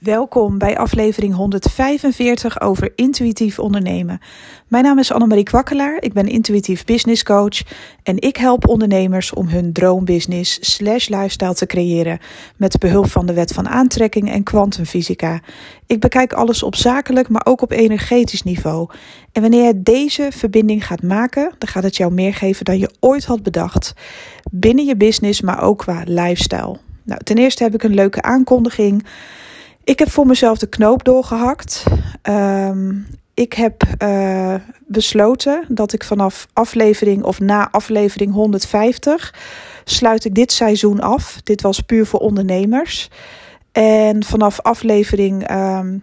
Welkom bij aflevering 145 over intuïtief ondernemen. Mijn naam is Annemarie Kwakkelaar, ik ben intuïtief business coach en ik help ondernemers om hun droombusiness slash lifestyle te creëren met behulp van de wet van aantrekking en kwantumfysica. Ik bekijk alles op zakelijk, maar ook op energetisch niveau. En wanneer je deze verbinding gaat maken, dan gaat het jou meer geven dan je ooit had bedacht. Binnen je business, maar ook qua lifestyle. Nou, ten eerste heb ik een leuke aankondiging. Ik heb voor mezelf de knoop doorgehakt. Ehm, ik heb uh, besloten dat ik vanaf aflevering of na aflevering 150 sluit ik dit seizoen af. Dit was puur voor ondernemers. En vanaf aflevering, um,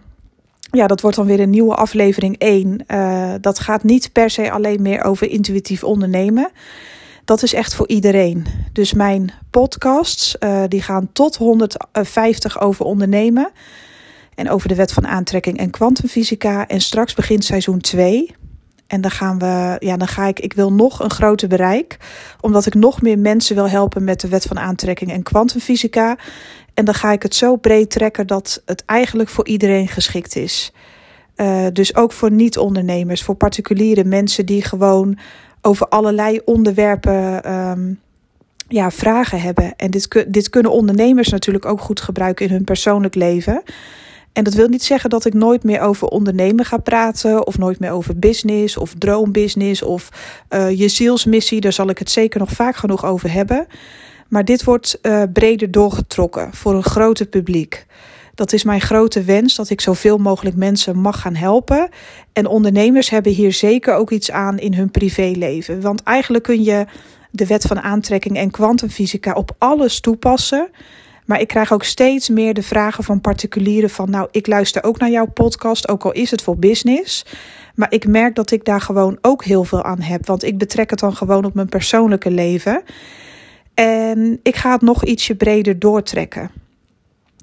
ja, dat wordt dan weer een nieuwe aflevering 1. Uh, eh, dat gaat niet per se alleen meer over intuïtief ondernemen dat is echt voor iedereen. Dus mijn podcasts, uh, die gaan tot 150 over ondernemen. En over de wet van aantrekking en kwantumfysica. En straks begint seizoen 2. En dan gaan we, ja, dan ga ik, ik wil nog een groter bereik. Omdat ik nog meer mensen wil helpen met de wet van aantrekking en kwantumfysica. En dan ga ik het zo breed trekken dat het eigenlijk voor iedereen geschikt is. Uh, dus ook voor niet-ondernemers, voor particuliere mensen die gewoon over allerlei onderwerpen um, ja, vragen hebben. En dit, dit kunnen ondernemers natuurlijk ook goed gebruiken in hun persoonlijk leven. En dat wil niet zeggen dat ik nooit meer over ondernemen ga praten, of nooit meer over business, of droombusiness, of uh, je zielsmissie. Daar zal ik het zeker nog vaak genoeg over hebben. Maar dit wordt uh, breder doorgetrokken voor een groter publiek. Dat is mijn grote wens, dat ik zoveel mogelijk mensen mag gaan helpen. En ondernemers hebben hier zeker ook iets aan in hun privéleven. Want eigenlijk kun je de wet van aantrekking en kwantumfysica op alles toepassen. Maar ik krijg ook steeds meer de vragen van particulieren van... nou, ik luister ook naar jouw podcast, ook al is het voor business... Maar ik merk dat ik daar gewoon ook heel veel aan heb. Want ik betrek het dan gewoon op mijn persoonlijke leven. En ik ga het nog ietsje breder doortrekken.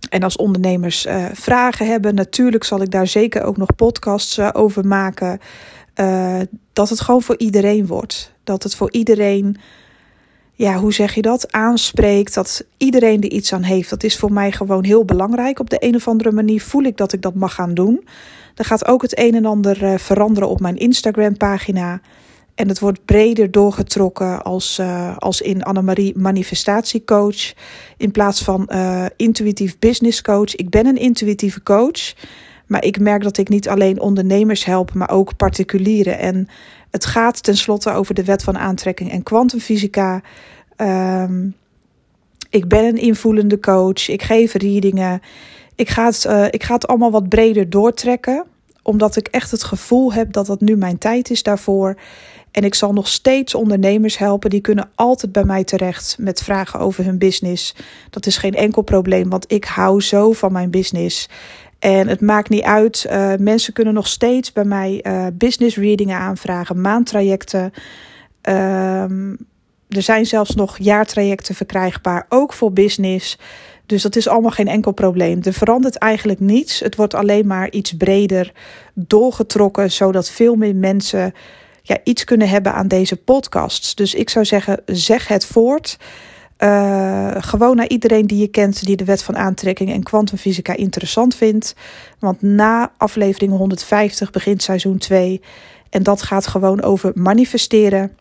En als ondernemers uh, vragen hebben, natuurlijk zal ik daar zeker ook nog podcasts uh, over maken. Uh, dat het gewoon voor iedereen wordt. Dat het voor iedereen, ja, hoe zeg je dat, aanspreekt. Dat iedereen er iets aan heeft. Dat is voor mij gewoon heel belangrijk. Op de een of andere manier voel ik dat ik dat mag gaan doen. Er gaat ook het een en ander veranderen op mijn Instagram-pagina. En het wordt breder doorgetrokken als, uh, als in Annemarie manifestatiecoach. In plaats van uh, intuïtief business coach. Ik ben een intuïtieve coach. Maar ik merk dat ik niet alleen ondernemers help, maar ook particulieren. En het gaat tenslotte over de wet van aantrekking en kwantumfysica. Um, ik ben een invoelende coach. Ik geef readingen. Ik ga, het, uh, ik ga het allemaal wat breder doortrekken. Omdat ik echt het gevoel heb dat dat nu mijn tijd is daarvoor. En ik zal nog steeds ondernemers helpen. Die kunnen altijd bij mij terecht met vragen over hun business. Dat is geen enkel probleem, want ik hou zo van mijn business. En het maakt niet uit. Uh, mensen kunnen nog steeds bij mij uh, business readingen aanvragen, maandtrajecten. Um, er zijn zelfs nog jaartrajecten verkrijgbaar, ook voor business. Dus dat is allemaal geen enkel probleem. Er verandert eigenlijk niets. Het wordt alleen maar iets breder doorgetrokken, zodat veel meer mensen ja, iets kunnen hebben aan deze podcasts. Dus ik zou zeggen, zeg het voort. Uh, gewoon naar iedereen die je kent die de wet van aantrekking en kwantumfysica interessant vindt. Want na aflevering 150 begint seizoen 2. En dat gaat gewoon over manifesteren.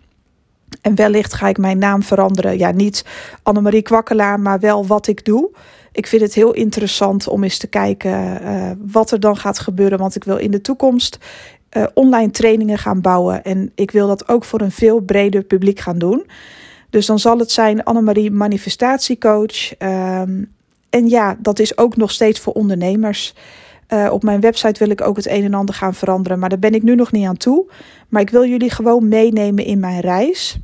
En wellicht ga ik mijn naam veranderen. Ja, niet Annemarie Kwakkelaar, maar wel wat ik doe. Ik vind het heel interessant om eens te kijken uh, wat er dan gaat gebeuren. Want ik wil in de toekomst uh, online trainingen gaan bouwen. En ik wil dat ook voor een veel breder publiek gaan doen. Dus dan zal het zijn Annemarie Manifestatiecoach. Um, en ja, dat is ook nog steeds voor ondernemers. Uh, op mijn website wil ik ook het een en ander gaan veranderen. Maar daar ben ik nu nog niet aan toe. Maar ik wil jullie gewoon meenemen in mijn reis.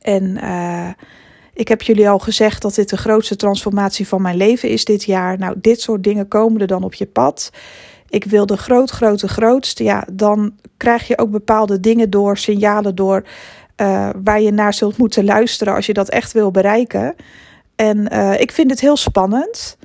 En uh, ik heb jullie al gezegd dat dit de grootste transformatie van mijn leven is dit jaar. Nou, dit soort dingen komen er dan op je pad ik wil de groot, grote, grootste, ja, dan krijg je ook bepaalde dingen door, signalen door, uh, waar je naar zult moeten luisteren als je dat echt wil bereiken. En uh, ik vind het heel spannend.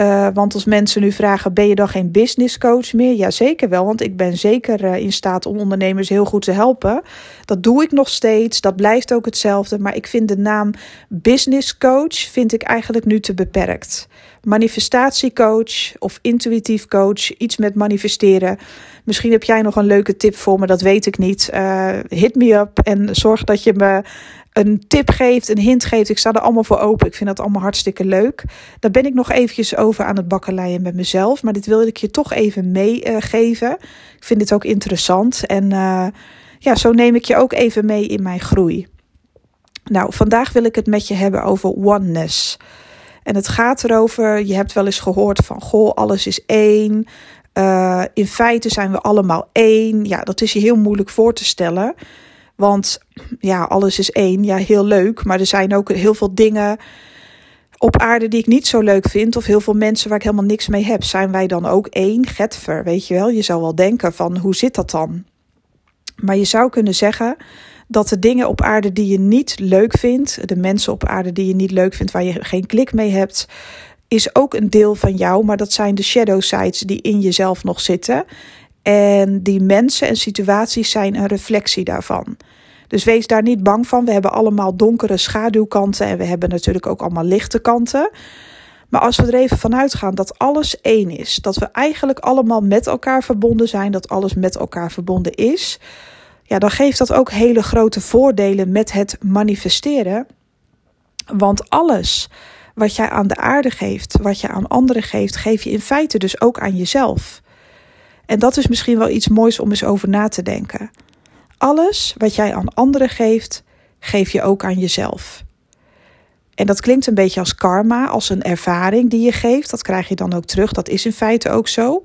Uh, want als mensen nu vragen: ben je dan geen business coach meer? Ja, zeker wel. Want ik ben zeker uh, in staat om ondernemers heel goed te helpen. Dat doe ik nog steeds. Dat blijft ook hetzelfde. Maar ik vind de naam business coach vind ik eigenlijk nu te beperkt. Manifestatiecoach of intuïtief coach, iets met manifesteren. Misschien heb jij nog een leuke tip voor me, dat weet ik niet. Uh, hit me up en zorg dat je me een tip geeft, een hint geeft. Ik sta er allemaal voor open. Ik vind dat allemaal hartstikke leuk. Daar ben ik nog eventjes over aan het bakkeleien met mezelf. Maar dit wilde ik je toch even meegeven. ik vind dit ook interessant. En uh, ja, zo neem ik je ook even mee in mijn groei. Nou, vandaag wil ik het met je hebben over oneness. En het gaat erover, je hebt wel eens gehoord van, goh, alles is één. Uh, in feite zijn we allemaal één. Ja, dat is je heel moeilijk voor te stellen. Want ja, alles is één. Ja, heel leuk. Maar er zijn ook heel veel dingen op aarde die ik niet zo leuk vind. Of heel veel mensen waar ik helemaal niks mee heb. Zijn wij dan ook één? Getver, weet je wel. Je zou wel denken van, hoe zit dat dan? Maar je zou kunnen zeggen dat de dingen op aarde die je niet leuk vindt, de mensen op aarde die je niet leuk vindt, waar je geen klik mee hebt, is ook een deel van jou, maar dat zijn de shadow sides die in jezelf nog zitten. En die mensen en situaties zijn een reflectie daarvan. Dus wees daar niet bang van. We hebben allemaal donkere schaduwkanten en we hebben natuurlijk ook allemaal lichte kanten. Maar als we er even vanuit gaan dat alles één is, dat we eigenlijk allemaal met elkaar verbonden zijn, dat alles met elkaar verbonden is, ja, dan geeft dat ook hele grote voordelen met het manifesteren. Want alles wat jij aan de aarde geeft, wat je aan anderen geeft, geef je in feite dus ook aan jezelf. En dat is misschien wel iets moois om eens over na te denken. Alles wat jij aan anderen geeft, geef je ook aan jezelf. En dat klinkt een beetje als karma, als een ervaring die je geeft. Dat krijg je dan ook terug. Dat is in feite ook zo.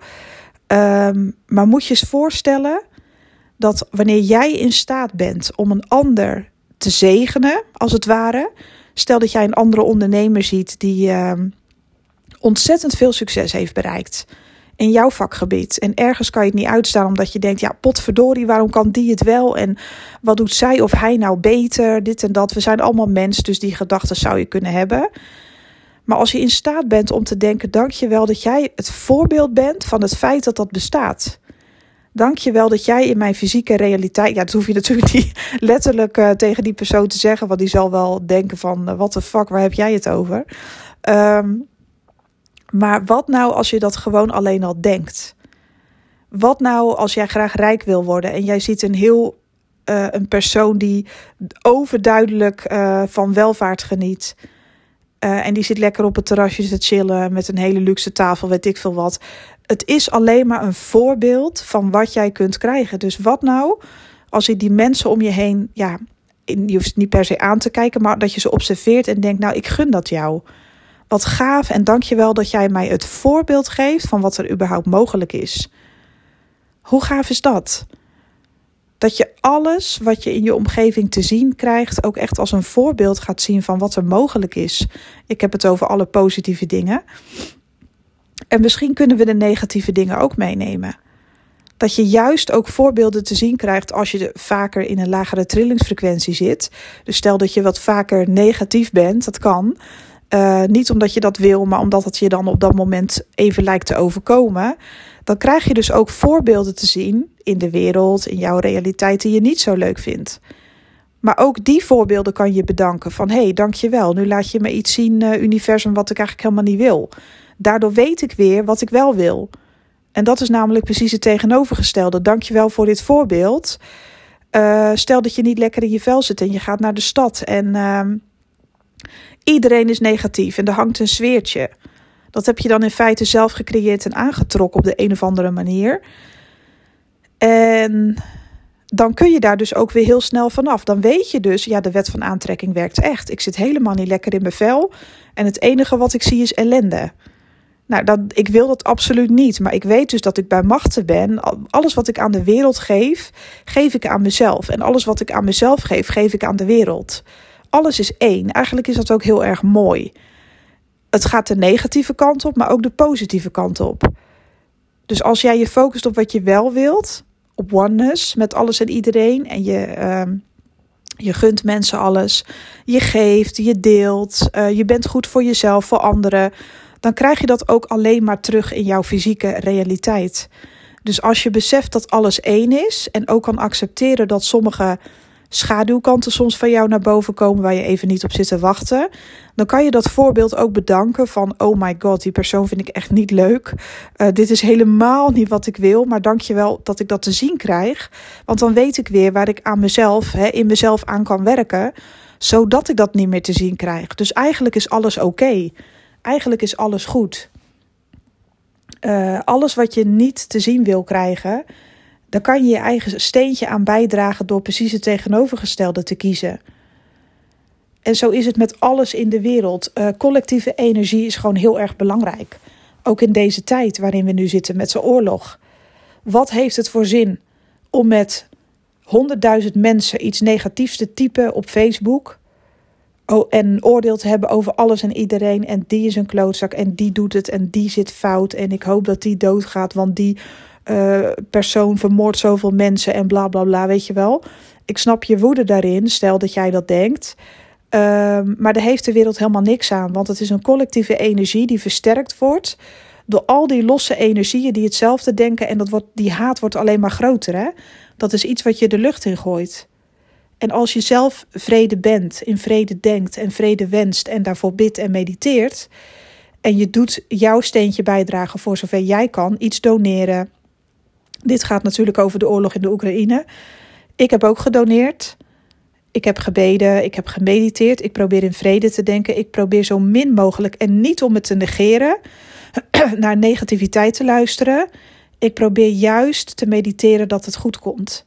Um, maar moet je eens voorstellen dat wanneer jij in staat bent om een ander te zegenen, als het ware. Stel dat jij een andere ondernemer ziet die uh, ontzettend veel succes heeft bereikt in jouw vakgebied. En ergens kan je het niet uitstaan omdat je denkt: ja, potverdorie, waarom kan die het wel? En wat doet zij of hij nou beter? Dit en dat. We zijn allemaal mens, dus die gedachten zou je kunnen hebben. Maar als je in staat bent om te denken: dank je wel dat jij het voorbeeld bent van het feit dat dat bestaat. Dank je wel dat jij in mijn fysieke realiteit. Ja, dat hoef je natuurlijk niet letterlijk uh, tegen die persoon te zeggen, want die zal wel denken: van uh, wat de fuck, waar heb jij het over? Um, maar wat nou als je dat gewoon alleen al denkt? Wat nou als jij graag rijk wil worden en jij ziet een heel uh, een persoon die overduidelijk uh, van welvaart geniet. Uh, en die zit lekker op het terrasje te chillen met een hele luxe tafel, weet ik veel wat. Het is alleen maar een voorbeeld van wat jij kunt krijgen. Dus wat nou als je die mensen om je heen, ja, je hoeft niet per se aan te kijken, maar dat je ze observeert en denkt, nou, ik gun dat jou. Wat gaaf en dank je wel dat jij mij het voorbeeld geeft van wat er überhaupt mogelijk is. Hoe gaaf is dat? Dat je alles wat je in je omgeving te zien krijgt ook echt als een voorbeeld gaat zien van wat er mogelijk is. Ik heb het over alle positieve dingen. En misschien kunnen we de negatieve dingen ook meenemen. Dat je juist ook voorbeelden te zien krijgt als je vaker in een lagere trillingsfrequentie zit. Dus stel dat je wat vaker negatief bent, dat kan. Uh, niet omdat je dat wil, maar omdat het je dan op dat moment even lijkt te overkomen. Dan krijg je dus ook voorbeelden te zien in de wereld, in jouw realiteit die je niet zo leuk vindt. Maar ook die voorbeelden kan je bedanken van hé, hey, dankjewel. Nu laat je me iets zien, uh, universum, wat ik eigenlijk helemaal niet wil. Daardoor weet ik weer wat ik wel wil. En dat is namelijk precies het tegenovergestelde. Dankjewel voor dit voorbeeld. Uh, stel dat je niet lekker in je vel zit en je gaat naar de stad en uh, Iedereen is negatief en er hangt een sfeertje. Dat heb je dan in feite zelf gecreëerd en aangetrokken op de een of andere manier. En dan kun je daar dus ook weer heel snel vanaf. Dan weet je dus, ja, de wet van aantrekking werkt echt. Ik zit helemaal niet lekker in mijn vel. En het enige wat ik zie is ellende. Nou, dat, ik wil dat absoluut niet. Maar ik weet dus dat ik bij machten ben. Alles wat ik aan de wereld geef, geef ik aan mezelf. En alles wat ik aan mezelf geef, geef ik aan de wereld alles is één. Eigenlijk is dat ook heel erg mooi. Het gaat de negatieve kant op, maar ook de positieve kant op. Dus als jij je focust op wat je wel wilt, op oneness met alles en iedereen, en je, uh, je gunt mensen alles, je geeft, je deelt, uh, je bent goed voor jezelf, voor anderen, dan krijg je dat ook alleen maar terug in jouw fysieke realiteit. Dus als je beseft dat alles één is en ook kan accepteren dat sommige schaduwkanten soms van jou naar boven komen waar je even niet op zit te wachten, dan kan je dat voorbeeld ook bedanken van oh my god, die persoon vind ik echt niet leuk. Uh, dit is helemaal niet wat ik wil, maar dank je wel dat ik dat te zien krijg, want dan weet ik weer waar ik aan mezelf, hè, in mezelf aan kan werken, zodat ik dat niet meer te zien krijg. Dus eigenlijk is alles oké. Eigenlijk is alles goed. Uh, alles wat je niet te zien wil krijgen, dan kan je je eigen steentje aan bijdragen door precies het tegenovergestelde te kiezen. En zo is het met alles in de wereld. Uh, collectieve energie is gewoon heel erg belangrijk. Ook in deze tijd waarin we nu zitten met z'n oorlog. Wat heeft het voor zin om met honderdduizend mensen iets negatiefs te typen op Facebook? Oh, en oordeel te hebben over alles en iedereen. En die is een klootzak en die doet het en die zit fout. En ik hoop dat die doodgaat, want die uh, persoon vermoordt zoveel mensen en bla bla bla, weet je wel. Ik snap je woede daarin, stel dat jij dat denkt. Uh, maar daar heeft de wereld helemaal niks aan, want het is een collectieve energie die versterkt wordt door al die losse energieën die hetzelfde denken en dat wordt, die haat wordt alleen maar groter. Hè? Dat is iets wat je de lucht in gooit. En als je zelf vrede bent, in vrede denkt en vrede wenst en daarvoor bidt en mediteert, en je doet jouw steentje bijdragen voor zover jij kan, iets doneren, dit gaat natuurlijk over de oorlog in de Oekraïne. Ik heb ook gedoneerd. Ik heb gebeden, ik heb gemediteerd. Ik probeer in vrede te denken. Ik probeer zo min mogelijk en niet om het te negeren, naar negativiteit te luisteren. Ik probeer juist te mediteren dat het goed komt.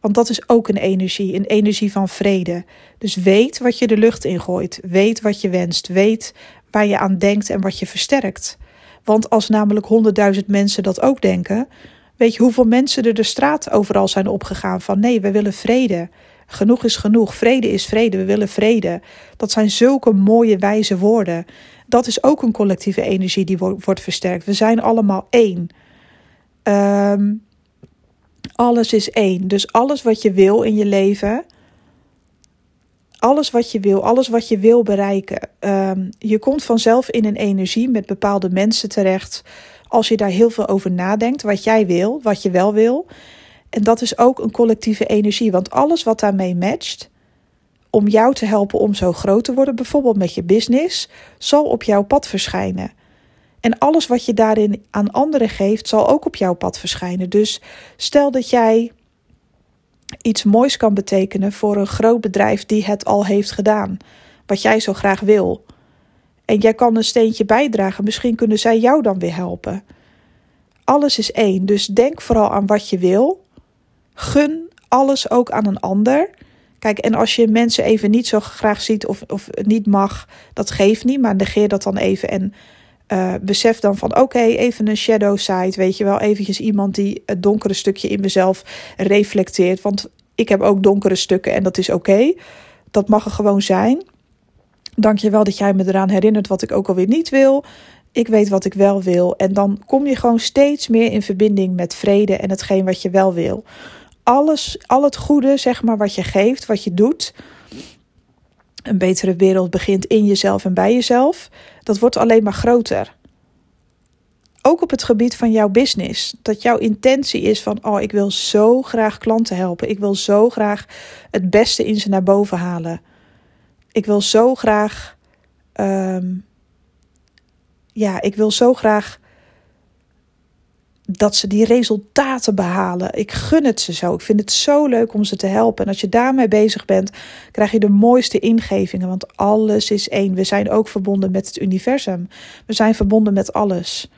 Want dat is ook een energie, een energie van vrede. Dus weet wat je de lucht ingooit. Weet wat je wenst. Weet waar je aan denkt en wat je versterkt. Want als namelijk honderdduizend mensen dat ook denken, Weet je hoeveel mensen er de straat overal zijn opgegaan van nee, we willen vrede. Genoeg is genoeg. Vrede is vrede. We willen vrede. Dat zijn zulke mooie wijze woorden. Dat is ook een collectieve energie die wordt versterkt. We zijn allemaal één. Um, alles is één. Dus alles wat je wil in je leven. Alles wat je wil, alles wat je wil bereiken. Um, je komt vanzelf in een energie met bepaalde mensen terecht als je daar heel veel over nadenkt, wat jij wil, wat je wel wil. En dat is ook een collectieve energie, want alles wat daarmee matcht, om jou te helpen om zo groot te worden, bijvoorbeeld met je business, zal op jouw pad verschijnen. En alles wat je daarin aan anderen geeft, zal ook op jouw pad verschijnen. Dus stel dat jij iets moois kan betekenen voor een groot bedrijf die het al heeft gedaan, wat jij zo graag wil. En jij kan een steentje bijdragen. Misschien kunnen zij jou dan weer helpen. Alles is één. Dus denk vooral aan wat je wil. Gun alles ook aan een ander. Kijk, en als je mensen even niet zo graag ziet of, of niet mag, dat geeft niet. Maar negeer dat dan even en uh, besef dan van oké, even een shadow side. Weet je wel, eventjes iemand die het donkere stukje in mezelf reflecteert. Want ik heb ook donkere stukken en dat is oké. Dat mag er gewoon zijn. Dank je wel dat jij me eraan herinnert wat ik ook alweer niet wil. Ik weet wat ik wel wil. En dan kom je gewoon steeds meer in verbinding met vrede en hetgeen wat je wel wil. Alles, al het goede, zeg maar, wat je geeft, wat je doet. Een betere wereld begint in jezelf en bij jezelf. Dat wordt alleen maar groter. Ook op het gebied van jouw business. Dat jouw intentie is van: oh, ik wil zo graag klanten helpen. Ik wil zo graag het beste in ze naar boven halen ik wil zo graag. Um, ja, ik wil zo graag dat ze die resultaten behalen. Ik gun het ze zo. Ik vind het zo leuk om ze te helpen. En als je daarmee bezig bent, krijg je de mooiste ingevingen. Want alles is één. We zijn ook verbonden met het universum. We zijn verbonden met alles.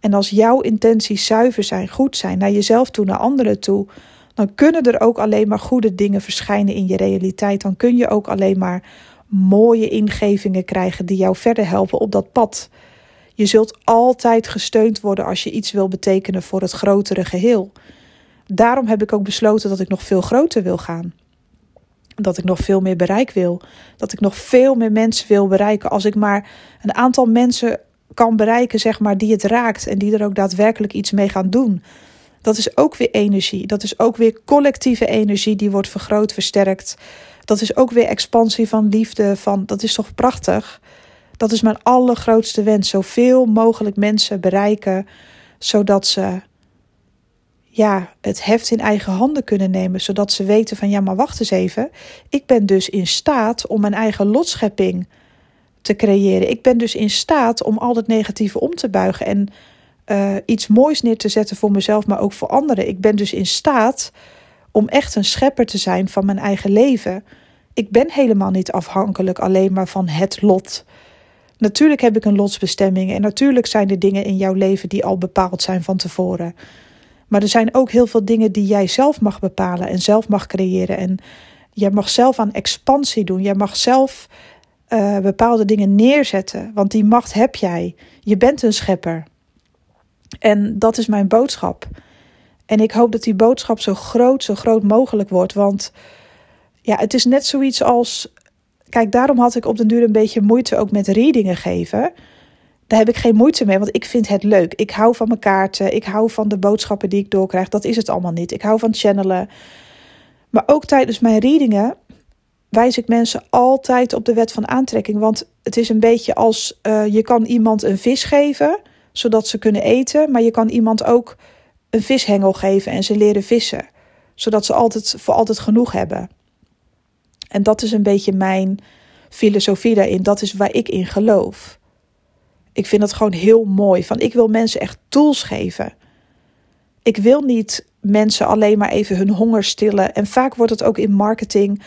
En als jouw intenties zuiver zijn, goed zijn, naar jezelf toe, naar anderen toe, dan kunnen er ook alleen maar goede dingen verschijnen in je realiteit. Dan kun je ook alleen maar mooie ingevingen krijgen die jou verder helpen op dat pad. Je zult altijd gesteund worden als je iets wil betekenen voor het grotere geheel. Daarom heb ik ook besloten dat ik nog veel groter wil gaan. Dat ik nog veel meer bereik wil. Dat ik nog veel meer mensen wil bereiken. Als ik maar een aantal mensen kan bereiken, zeg maar, die het raakt en die er ook daadwerkelijk iets mee gaan doen. Dat is ook weer energie. Dat is ook weer collectieve energie die wordt vergroot, versterkt. Dat is ook weer expansie van liefde. Van, dat is toch prachtig? Dat is mijn allergrootste wens. Zoveel mogelijk mensen bereiken, zodat ze ja, het heft in eigen handen kunnen nemen, zodat ze weten van ja, maar wacht eens even. Ik ben dus in staat om mijn eigen lotschepping te creëren. Ik ben dus in staat om al het negatieve om te buigen en uh, iets moois neer te zetten voor mezelf, maar ook voor anderen. Ik ben dus in staat om echt een schepper te zijn van mijn eigen leven. Ik ben helemaal niet afhankelijk alleen maar van het lot. Natuurlijk heb ik een lotsbestemming en natuurlijk zijn er dingen in jouw leven die al bepaald zijn van tevoren. Maar er zijn ook heel veel dingen die jij zelf mag bepalen en zelf mag creëren. En jij mag zelf aan expansie doen. Jij mag zelf uh, bepaalde dingen neerzetten, want die macht heb jij. Je bent een schepper. En dat is mijn boodschap. En ik hoop dat die boodschap zo groot, zo groot mogelijk wordt. Want ja, het is net zoiets als. Kijk, daarom had ik op den duur een beetje moeite ook met readingen geven. Daar heb ik geen moeite mee, want ik vind het leuk. Ik hou van mijn kaarten. Ik hou van de boodschappen die ik doorkrijg. Dat is het allemaal niet. Ik hou van channelen. Maar ook tijdens mijn readingen wijs ik mensen altijd op de wet van aantrekking. Want het is een beetje als uh, je kan iemand een vis geven, zodat ze kunnen eten. Maar je kan iemand ook een vishengel geven en ze leren vissen. Zodat ze altijd voor altijd genoeg hebben. En dat is een beetje mijn filosofie daarin. Dat is waar ik in geloof. Ik vind dat gewoon heel mooi. Van ik wil mensen echt tools geven. Ik wil niet mensen alleen maar even hun honger stillen. En vaak wordt het ook in marketing.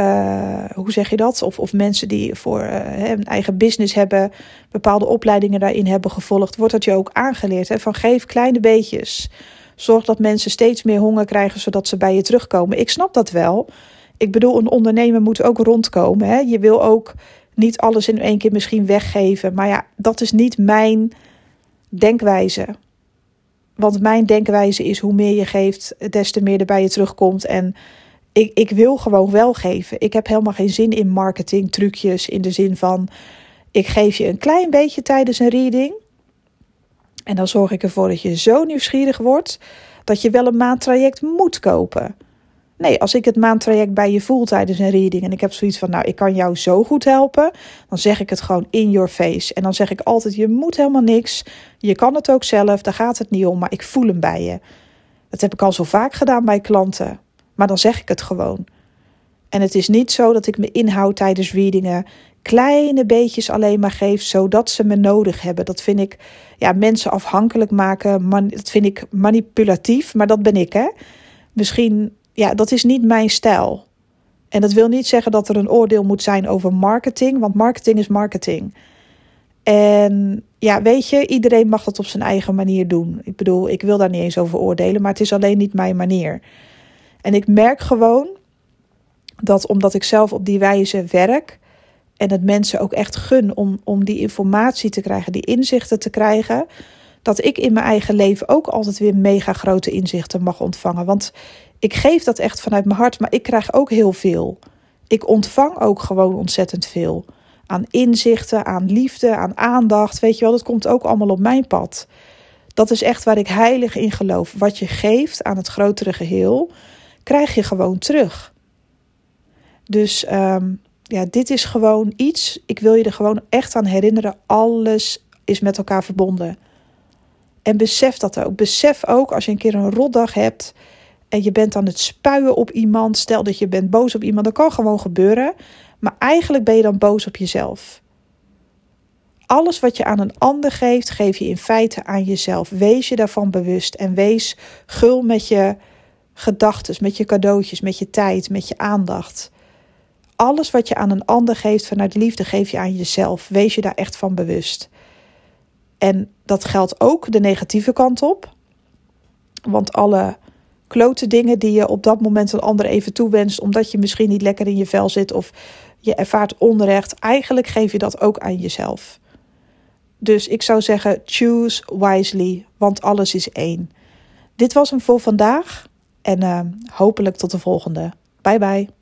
Uh, hoe zeg je dat? Of, of mensen die voor uh, een eigen business hebben, bepaalde opleidingen daarin hebben gevolgd, wordt dat je ook aangeleerd. Hè? Van geef kleine beetjes. Zorg dat mensen steeds meer honger krijgen, zodat ze bij je terugkomen. Ik snap dat wel. Ik bedoel, een ondernemer moet ook rondkomen. Hè? Je wil ook niet alles in één keer misschien weggeven. Maar ja, dat is niet mijn denkwijze. Want mijn denkwijze is hoe meer je geeft, des te meer er bij je terugkomt. En ik, ik wil gewoon wel geven. Ik heb helemaal geen zin in marketing trucjes in de zin van ik geef je een klein beetje tijdens een reading. En dan zorg ik ervoor dat je zo nieuwsgierig wordt dat je wel een maandtraject moet kopen. Nee, als ik het maandtraject bij je voel tijdens een reading en ik heb zoiets van, nou, ik kan jou zo goed helpen, dan zeg ik het gewoon in your face. En dan zeg ik altijd, je moet helemaal niks, je kan het ook zelf, daar gaat het niet om, maar ik voel hem bij je. Dat heb ik al zo vaak gedaan bij klanten, maar dan zeg ik het gewoon. En het is niet zo dat ik me inhoud tijdens readingen, kleine beetjes alleen maar geef, zodat ze me nodig hebben. Dat vind ik, ja, mensen afhankelijk maken, dat vind ik manipulatief, maar dat ben ik, hè. Misschien ja, dat is niet mijn stijl. En dat wil niet zeggen dat er een oordeel moet zijn over marketing, want marketing is marketing. En ja, weet je, iedereen mag dat op zijn eigen manier doen. Ik bedoel, ik wil daar niet eens over oordelen, maar het is alleen niet mijn manier. En ik merk gewoon dat omdat ik zelf op die wijze werk en het mensen ook echt gun om, om die informatie te krijgen, die inzichten te krijgen, dat ik in mijn eigen leven ook altijd weer mega grote inzichten mag ontvangen. Want ik geef dat echt vanuit mijn hart, maar ik krijg ook heel veel. Ik ontvang ook gewoon ontzettend veel. Aan inzichten, aan liefde, aan aandacht. Weet je wel, dat komt ook allemaal op mijn pad. Dat is echt waar ik heilig in geloof. Wat je geeft aan het grotere geheel, krijg je gewoon terug. Dus um, ja, dit is gewoon iets. Ik wil je er gewoon echt aan herinneren. Alles is met elkaar verbonden. En besef dat ook. Besef ook als je een keer een rotdag hebt en je bent aan het spuien op iemand. Stel dat je bent boos op iemand, dat kan gewoon gebeuren. Maar eigenlijk ben je dan boos op jezelf. Alles wat je aan een ander geeft, geef je in feite aan jezelf. Wees je daarvan bewust en wees gul met je gedachten, met je cadeautjes, met je tijd, met je aandacht. Alles wat je aan een ander geeft vanuit liefde, geef je aan jezelf. Wees je daar echt van bewust. En dat geldt ook de negatieve kant op. Want alle klote dingen die je op dat moment een ander even toewenst, omdat je misschien niet lekker in je vel zit of je ervaart onrecht, eigenlijk geef je dat ook aan jezelf. Dus ik zou zeggen, choose wisely, want alles is één. Dit was hem voor vandaag en uh, hopelijk tot de volgende. Bye bye.